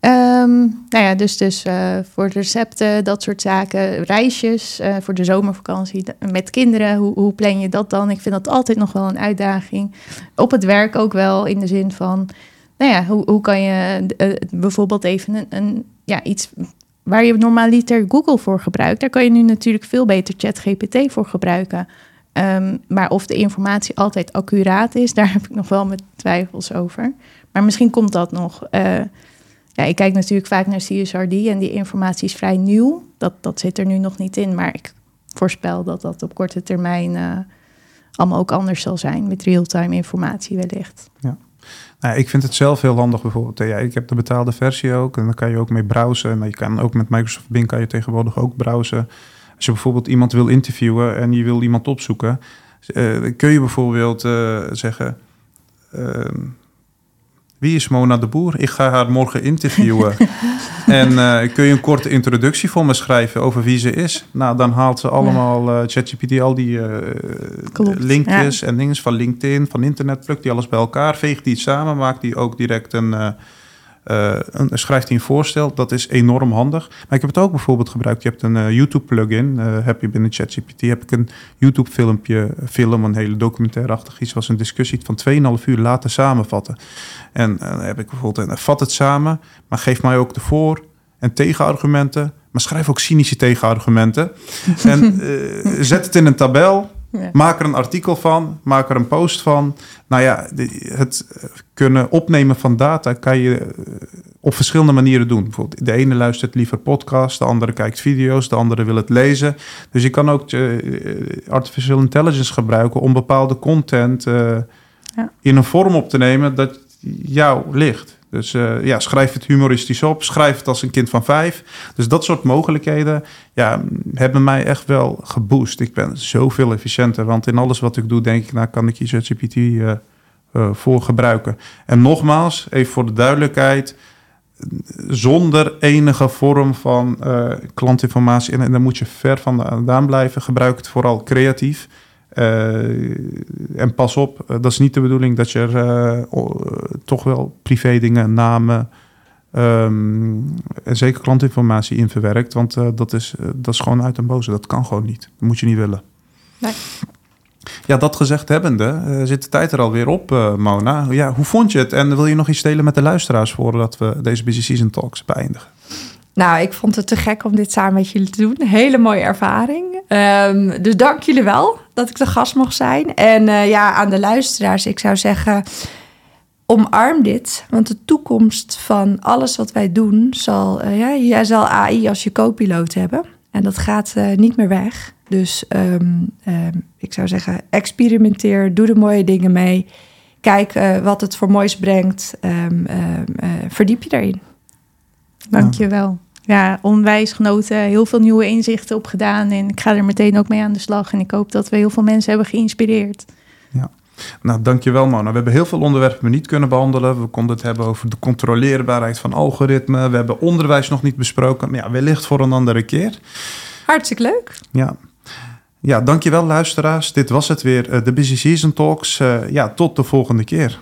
Ehm, nou ja, dus, dus eh, voor recepten, dat soort zaken. Reisjes eh, voor de zomervakantie met kinderen. Hoe, hoe plan je dat dan? Ik vind dat altijd nog wel een uitdaging. Op het werk ook wel in de zin van... Nou ja, hoe, hoe kan je bijvoorbeeld even een, een, ja, iets... Waar je normaliter Google voor gebruikt... daar kan je nu natuurlijk veel beter ChatGPT voor gebruiken. Ehm, maar of de informatie altijd accuraat is... daar heb ik nog wel mijn twijfels over. Maar misschien komt dat nog... Eh, ja, ik kijk natuurlijk vaak naar CSRD en die informatie is vrij nieuw. Dat, dat zit er nu nog niet in, maar ik voorspel dat dat op korte termijn eh, allemaal ook anders zal zijn met real-time informatie wellicht.
Nou, ik vind het zelf heel handig bijvoorbeeld. Ja, ik heb de betaalde versie ook en dan kan je ook mee browsen. Maar je kan ook met Microsoft Bing kan je tegenwoordig ook browsen. Als je bijvoorbeeld iemand wil interviewen en je wil iemand opzoeken, eh, kun je bijvoorbeeld eh, zeggen. ehm, wie is Mona de Boer? Ik ga haar morgen interviewen. en eh, kun je een korte introductie voor me schrijven over wie ze is? Nou, dan haalt ze allemaal eh, ChatGPT al die eh, linkjes en dingen van LinkedIn, van internet, plukt die alles bij elkaar, veegt die samen, maakt die ook direct een, eh, een schrijft die een voorstel. Dat is enorm handig. Maar ik heb het ook bijvoorbeeld gebruikt. Je hebt een eh, YouTube plugin, eh, heb je binnen ChatGPT, heb ik een YouTube filmpje, film, een hele documentairachtig iets, was een discussie van 2,5 uur laten samenvatten. En dan heb ik bijvoorbeeld, en vat het samen, maar geef mij ook de voor- en tegenargumenten. Maar schrijf ook cynische tegenargumenten. en zet het in een tabel.
Ja.
Maak er een artikel van, maak er een post van. Nou ja, het eh, kunnen opnemen van data kan je eh, op verschillende manieren doen. Bijvoorbeeld, de ene luistert liever podcast, de andere kijkt video's, de andere wil het lezen. Dus je kan ook eh, artificial intelligence gebruiken om bepaalde content eh,
Ja.
in een vorm op te nemen dat jou ligt. Dus eh, ja, schrijf het humoristisch op, schrijf het als een kind van vijf. Dus dat soort mogelijkheden ja, hebben mij echt wel geboost. Ik ben zoveel efficiënter, want in alles wat ik doe, denk ik, nou kan ik hier ChatGPT eh, eh, voor gebruiken. En nogmaals, even voor de duidelijkheid, zonder enige vorm van klantinformatie. En, en dan moet je ver vandaan blijven. Gebruik het vooral creatief. En pas op, dat is niet de bedoeling dat je er toch wel privé dingen, namen, ehm, en zeker klantinformatie in verwerkt. Want dat, is, dat is gewoon uit en boze. Dat kan gewoon niet. Dat moet je niet willen.
Nee.
Ja, dat gezegd hebbende, uh, zit de tijd er alweer op, Mona. Ja, hoe vond je het? En wil je nog iets delen met de luisteraars voordat we deze Busy Season Talks beëindigen?
Nou, ik vond het te gek om dit samen met jullie te doen. Hele mooie ervaring. Um, dus dank jullie wel dat ik de gast mocht zijn. En uh, ja, aan de luisteraars, ik zou zeggen, omarm dit. Want de toekomst van alles wat wij doen, zal, ja, jij zal AI als je co-piloot hebben. En dat gaat niet meer weg. Dus um, um, ik zou zeggen, experimenteer, doe de mooie dingen mee. Kijk wat het voor moois brengt. Verdiep je daarin.
Dankjewel. Ja, onwijs genoten. Heel veel nieuwe inzichten opgedaan. En ik ga er meteen ook mee aan de slag. En ik hoop dat we heel veel mensen hebben geïnspireerd.
Ja. Nou, dankjewel Mona. We hebben heel veel onderwerpen niet kunnen behandelen. We konden het hebben over de controleerbaarheid van algoritmen. We hebben onderwijs nog niet besproken. Maar ja, wellicht voor een andere keer.
Hartstikke leuk.
Ja, ja, dankjewel luisteraars. Dit was het weer, eh, de Busy Season Talks. Uh, ja, tot de volgende keer.